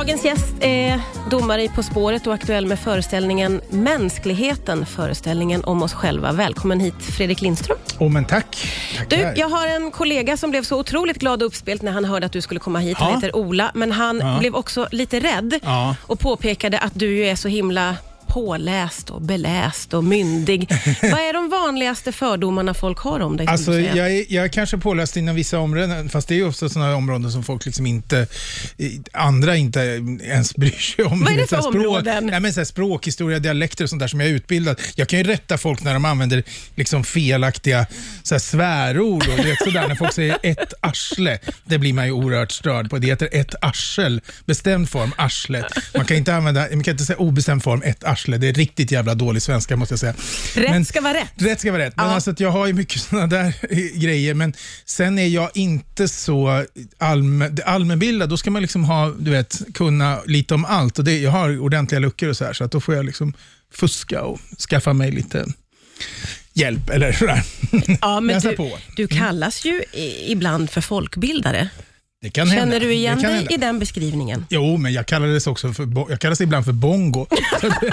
Dagens gäst är domare i På spåret och aktuell med föreställningen Mänskligheten, föreställningen om oss själva. Välkommen hit Fredrik Lindström. Oh, men tack. Du, jag har en kollega som blev så otroligt glad och uppspelt när han hörde att du skulle komma hit. Han Ja. heter Ola, men han Ja. blev också lite rädd Ja. och påpekade att du ju är så himla påläst och beläst och myndig. Vad är de vanligaste fördomarna folk har om dig? Alltså, jag, är, jag är kanske påläst inom vissa områden, fast det är ju ofta sådana områden som folk liksom inte, andra inte ens bryr sig om. Vad är det för språk, områden? Nej, men så här språkhistoria, dialekter och sånt där som jag är utbildad. Jag kan ju rätta folk när de använder liksom felaktiga så här svärord och vet, sådär, när folk säger ett arsle. Det blir man ju oerhört störd på. Det heter ett arsel, bestämd form, arslet. Man kan inte använda, man kan inte säga obestämd form, ett arsle. Det är riktigt jävla dålig svenska måste jag säga. Rätt Men- ska vara rätt. Rätt ska vara rätt. Men Ja. alltså jag har ju mycket sådana där grejer. Men sen är jag inte så allmän, allmänbildad. Då ska man liksom ha, du vet, kunna lite om allt. Och det, jag har ordentliga luckor och så här, så att då får jag liksom fuska och skaffa mig lite hjälp eller sådär. Ja, men Läsa du, på. du kallas ju ibland för folkbildare. Det kan hända. Känner du igen Det dig hända. i den beskrivningen? Jo, men jag kallades också för, jag kallas ibland för bongo. Så det-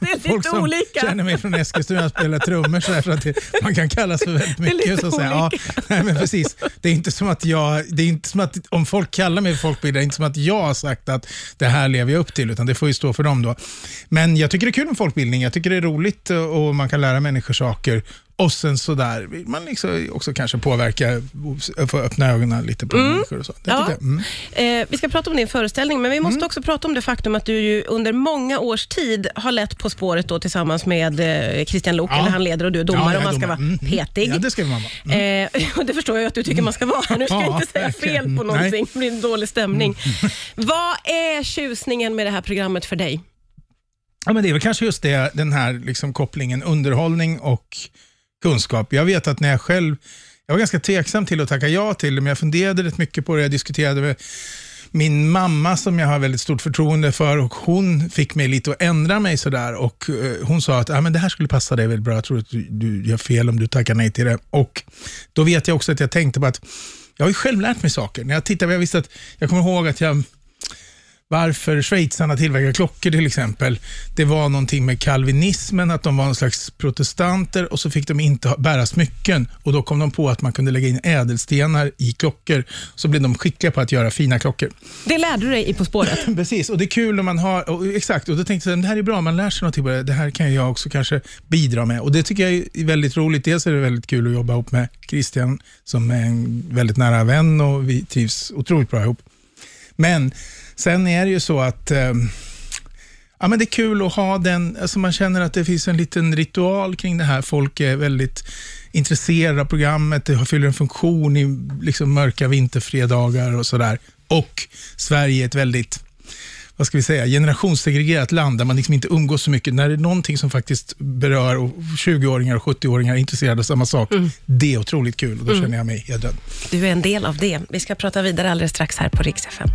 Det är lite Folk som olika. känner mig från Eskilstuna spelar trummor så, här, så att det, man kan kallas för väldigt är mycket. lite så att säga. Ja, nej, men precis. Det är inte som att jag, det är inte som att om folk kallar mig för folkbildare, det är inte som att jag har sagt att det här lever jag upp till, utan det får ju stå för dem då. Men jag tycker det är kul med folkbildning. Jag tycker det är roligt och man kan lära människor saker. Och sen så där vill man liksom också kanske påverka, få öppna ögonen lite på människor och så. Det Ja. Mm. Eh, vi ska prata om din föreställning, men vi måste också prata om det faktum att du under många års tid har lett På spåret då, tillsammans med eh, Christian Lok, Ja. eller han leder och du är domare Ja, är man ska domare. vara Mm, mm. petig. Ja, det ska man vara. Mm. Eh, och det förstår jag att du tycker man ska vara. Nu ska jag Ja, inte säga fel på någonting, det blir en dålig stämning. Vad är tjusningen med det här programmet för dig? Ja, men det är väl kanske just det, den här liksom kopplingen underhållning och kunskap. Jag vet att när jag själv, jag var ganska tveksam till att tacka ja till det, men jag funderade rätt mycket på det. Jag diskuterade med min mamma som jag har väldigt stort förtroende för och hon fick mig lite att ändra mig sådär och eh, hon sa att ah, men det här skulle passa dig väldigt bra. Jag tror att du, du gör fel om du tackar nej till det. Och då vet jag också att jag tänkte på att jag har ju själv lärt mig saker. När jag tittade, jag visste att, jag kommer ihåg att jag varför schweizarna tillverkar klockor till exempel. Det var någonting med kalvinismen, att de var en slags protestanter och så fick de inte bära smycken och då kom de på att man kunde lägga in ädelstenar i klockor. Så blev de skickliga på att göra fina klockor. Det lärde du dig i På spåret. Precis, och det är kul när man har, och, exakt, och då tänkte jag det här är bra, man lär sig någonting på det. Det här kan jag också kanske bidra med. Och det tycker jag är väldigt roligt. Dels är det väldigt kul att jobba ihop med Christian som är en väldigt nära vän och vi trivs otroligt bra ihop. Men sen är det ju så att eh, ja, men det är kul att ha den, alltså man känner att det finns en liten ritual kring det här. Folk är väldigt intresserade av programmet, det fyller en funktion i liksom mörka vinterfredagar och sådär. Och Sverige är ett väldigt vad ska vi säga, generationssegregerat land där man liksom inte umgås så mycket. När det är någonting som faktiskt berör och 20-åringar och 70-åringar är intresserade av samma sak, det är otroligt kul och då känner jag mig hedrad. Du är en del av det. Vi ska prata vidare alldeles strax här på Rix FM.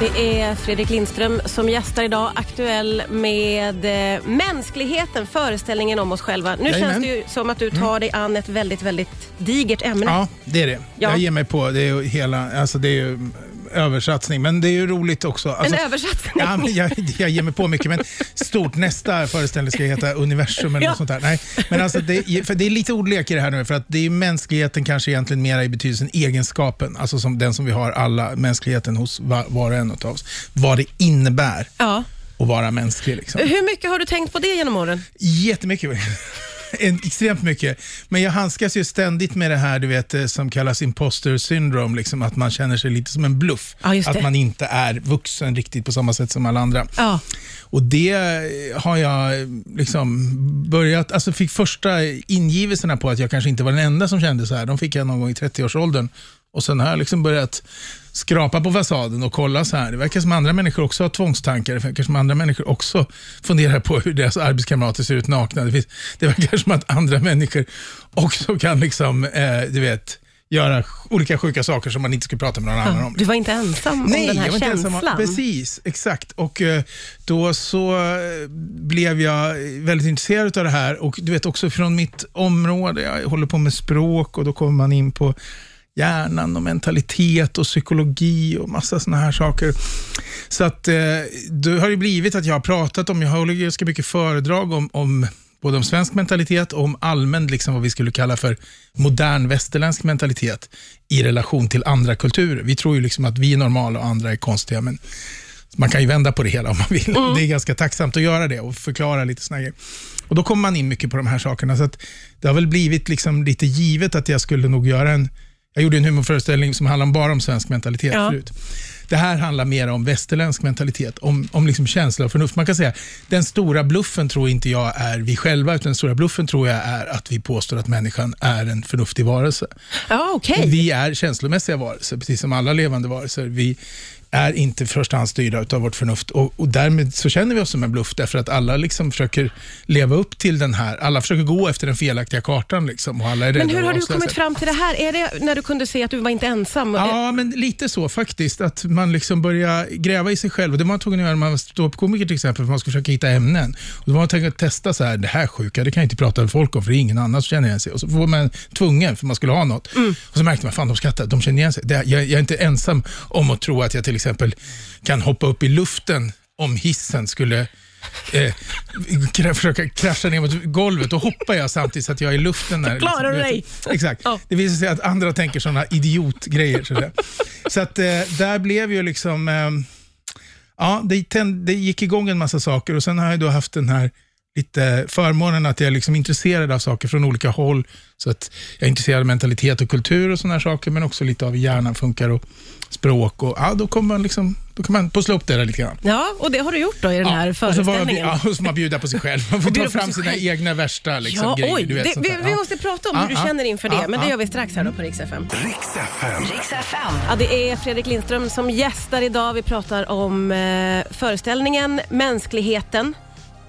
Det är Fredrik Lindström som gästar idag, aktuell med eh, mänskligheten, föreställningen om oss själva. Nu Jajamän. Mm. känns det ju som att du tar dig an ett väldigt, väldigt digert ämne. Ja, det är det. Ja. Jag ger mig på. Det är ju hela, alltså det är ju översatsning, men det är ju roligt också. Alltså, En översatsning. Ja, men jag, jag ger mig på mycket, men stort. Nästa föreställning ska heta Universum eller Ja. något sånt där. Nej, men alltså det, för det är lite ordlek i det här nu, för att det är mänskligheten kanske egentligen mera i betydelsen egenskapen, alltså som den som vi har alla, mänskligheten hos var, var och en av oss. Vad det innebär Ja. att vara mänsklig. Liksom. Hur mycket har du tänkt på det genom åren? Jättemycket. Extremt mycket. Men jag handskas ju ständigt med det här du vet, eh, som kallas imposter syndrome, liksom, att man känner sig lite som en bluff. Ja, att man inte är vuxen riktigt på samma sätt som alla andra. Ja. Och det eh, har jag eh, liksom börjat, alltså fick första ingivelserna på att jag kanske inte var den enda som kände så här. De fick jag någon gång i 30-årsåldern. Och sen har jag liksom börjat skrapa på fasaden och kolla så här. Det verkar som andra människor också har tvångstankar. Det verkar som andra människor också funderar på hur deras arbetskamrater ser ut nakna. Det, finns, det verkar som att andra människor också kan liksom, eh, du vet, göra olika sjuka saker som man inte skulle prata med någon annan om. Du var inte ensam om den här jag var inte känslan. ensam. Precis, exakt. Och eh, då så eh, blev jag väldigt intresserad av det här och du vet också från mitt område, jag håller på med språk och då kommer man in på hjärnan och mentalitet och psykologi och massa sådana här saker. Så att eh, det har ju blivit att jag har pratat om, jag håller ganska mycket föredrag om, om både om svensk mentalitet och om allmän, liksom vad vi skulle kalla för modern västerländsk mentalitet i relation till andra kulturer. Vi tror ju liksom att vi är normala och andra är konstiga, men man kan ju vända på det hela om man vill. Mm. Det är ganska tacksamt att göra det och förklara lite såna grejer. Och Då kommer man in mycket på de här sakerna. Så att det har väl blivit liksom lite givet att jag skulle nog göra en jag gjorde en humorföreställning som handlade bara om svensk mentalitet ja. förut. Det här handlar mer om västerländsk mentalitet, om, om liksom känsla och förnuft. Man kan säga den stora bluffen tror inte jag är vi själva, utan den stora bluffen tror jag är att vi påstår att människan är en förnuftig varelse. Ja, okay. Vi är känslomässiga varelser, precis som alla levande varelser. Vi, är inte i första hand styrda av vårt förnuft och, och, därmed så känner vi oss som en bluff därför att alla liksom försöker leva upp till den här, alla försöker gå efter den felaktiga kartan. Liksom, och alla är men hur har du kommit fram till det här? Är det när du kunde se att du var inte ensam? Ja, men lite så faktiskt. Att man liksom börjar gräva i sig själv. Och det var man tvungen att göra när man var ståuppkomiker till exempel, för man skulle försöka hitta ämnen. Och då var man tvungen att testa så här, det här sjuka, det kan jag inte prata med folk om, för det är ingen annan som känner igen sig. Och så var man tvungen, för man skulle ha något. Mm. Och så märkte man, fan de skrattar, de känner igen sig. Det, jag, jag är inte ensam om att tro att jag till exempel kan hoppa upp i luften om hissen skulle eh, försöka krascha ner mot golvet. Då hoppar jag samtidigt så att jag är i luften. Där, klarar du dig. Exakt. Ja. Det visar sig att andra tänker sådana idiotgrejer. Så, så att eh, där blev ju liksom... Eh, ja, det, det gick igång en massa saker och sen har jag då haft den här lite förmånen att jag är liksom intresserad av saker från olika håll. Så att jag är intresserad av mentalitet och kultur och sådana saker, men också lite av hur hjärnan funkar och språk. Och, ja, då, kommer man liksom, då kan man pussla upp det där lite grann. Ja, och det har du gjort då i den ja, här föreställningen. Och så, var, ja, och så man bjuda på sig själv. Man får ta fram sina själv. egna värsta liksom, ja, grejer. Oj, vet, det, vi, vi, måste prata om hur du känner inför det, men det gör vi strax här då på Rix FM. Rix FM. Rix FM. Ja, det är Fredrik Lindström som gästar idag. Vi pratar om eh, föreställningen Mänskligheten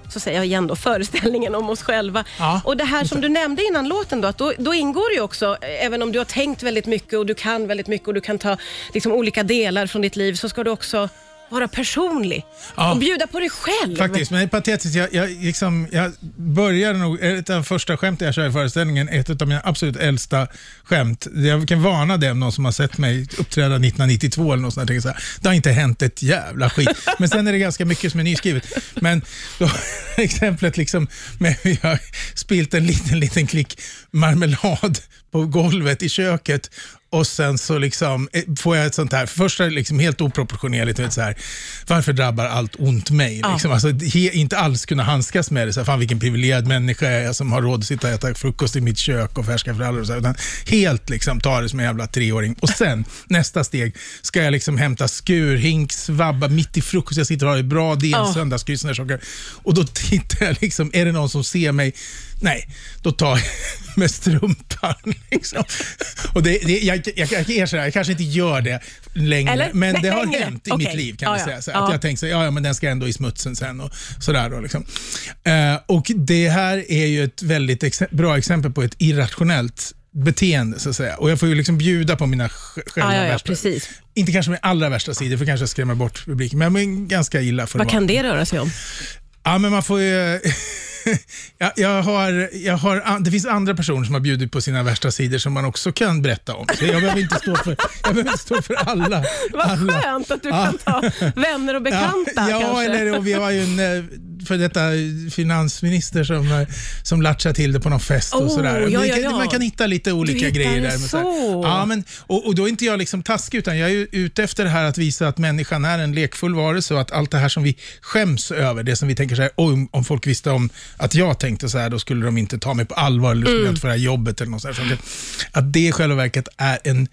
så säger jag igen då, föreställningen om oss själva. Ja. Och det här som du nämnde innan låten, då, att då, då, ingår ju också, även om du har tänkt väldigt mycket och du kan väldigt mycket och du kan ta liksom, olika delar från ditt liv, så ska du också vara personlig ja. och bjuda på dig själv. Faktiskt, men det är patetiskt. Jag, jag, liksom, jag började nog, ett av första skämten jag kör i föreställningen, ett av mina absolut äldsta skämt. Jag kan varna dem, någon som har sett mig uppträda 1992 eller något sånt där, så här, det har inte hänt ett jävla skit. Men sen är det ganska mycket som är nyskrivet. Men då, exemplet liksom med hur jag spilt en liten, liten klick marmelad på golvet i köket och sen så liksom eh, får jag ett sånt här, först är det liksom helt oproportionerligt, vet, så här, varför drabbar allt ont mig? Ja. Liksom, alltså, he, inte alls kunna handskas med det, så här, fan vilken privilegierad människa jag är som har råd att sitta och äta frukost i mitt kök och färska frallor. Och så här, utan helt liksom, ta det som en jävla treåring. Och sen, nästa steg, ska jag liksom hämta skurhink, svabba mitt i frukost, jag sitter och har det bra, det är en ja. söndagsgry, saker. Och då tittar jag, liksom, är det någon som ser mig? Nej, då tar jag med strumpan. Liksom. Och det, det, jag, jag, jag erkänner, jag kanske inte gör det längre, Eller, men det har längre. hänt i okay. mitt liv. kan ja, säga. Så ja. Att jag tänkte ja, ja, men den ska ändå i smutsen sen. Och sådär då, liksom. uh, och Det här är ju ett väldigt ex bra exempel på ett irrationellt beteende, så att säga. Och jag får ju liksom bjuda på mina själva ja, ja, värsta. Precis. Inte kanske med allra värsta sidor, för kanske skrämma bort publiken, men ganska illa får Vad kan det röra sig om? Ja, men man får ju... jag, jag, har, jag har, det finns andra personer som har bjudit på sina värsta sidor som man också kan berätta om. Så jag behöver inte stå för, jag behöver inte stå för alla. Vad alla. skönt att du kan ta vänner och bekanta. Ja, ja eller och vi har ju en eh, för detta finansminister som, eh, som latchar till det på någon fest oh, och sådär. Ja, ja, ja. Man kan hitta lite olika grejer där. Så. Ja, men, och, och då är inte jag liksom taskig, utan jag är ute efter det här att visa att människan är en lekfull varelse och att allt det här som vi skäms över, det som vi tänker så här, om, om folk visste om att jag tänkte så här, då skulle de inte ta mig på allvar eller skulle mm. jag inte få det här jobbet eller något sånt. Att det i själva verket är en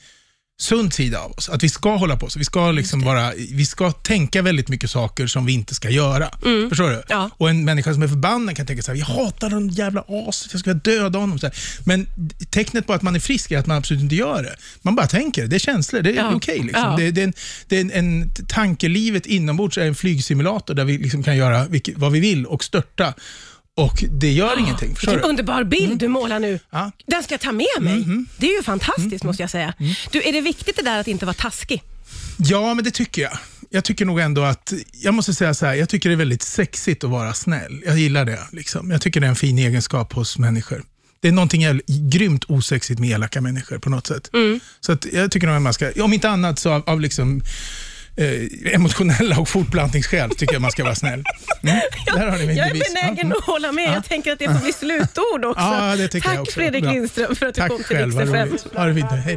sund sida av oss. Att vi ska hålla på så. Vi ska, liksom bara, vi ska tänka väldigt mycket saker som vi inte ska göra. Mm. Förstår du? Ja. Och en människa som är förbannad kan tänka så här, jag hatar den jävla aset, jag ska döda honom. Så här. Men tecknet på att man är frisk är att man absolut inte gör det. Man bara tänker, det är känslor, det är ja. okej. Okay, liksom. ja. det, det, är en, det är en, en, tankelivet inombords är en flygsimulator där vi liksom kan göra vilket, vad vi vill och störta. Och det gör oh, ingenting. Vilken underbar bild mm. du målar nu. Ja. Den ska jag ta med mig. Mm. Det är ju fantastiskt mm. måste jag säga. Mm. Du, är det viktigt det där att inte vara taskig? Ja, men det tycker jag. Jag tycker nog ändå att, jag måste säga så här, jag tycker det är väldigt sexigt att vara snäll. Jag gillar det. Liksom. Jag tycker det är en fin egenskap hos människor. Det är någonting grymt osexigt med elaka människor på något sätt. Mm. Så att jag tycker nog att man ska, om inte annat så av, av liksom eh, emotionella och fortplantningsskäl tycker jag man ska vara snäll. Mm. jag, jag är benägen att hålla med. Jag tänker att det får bli slutord också. Ja, Tack också. Fredrik Lindström för att Tack du kom till Riksdag 5. Ha det fint. Hej då.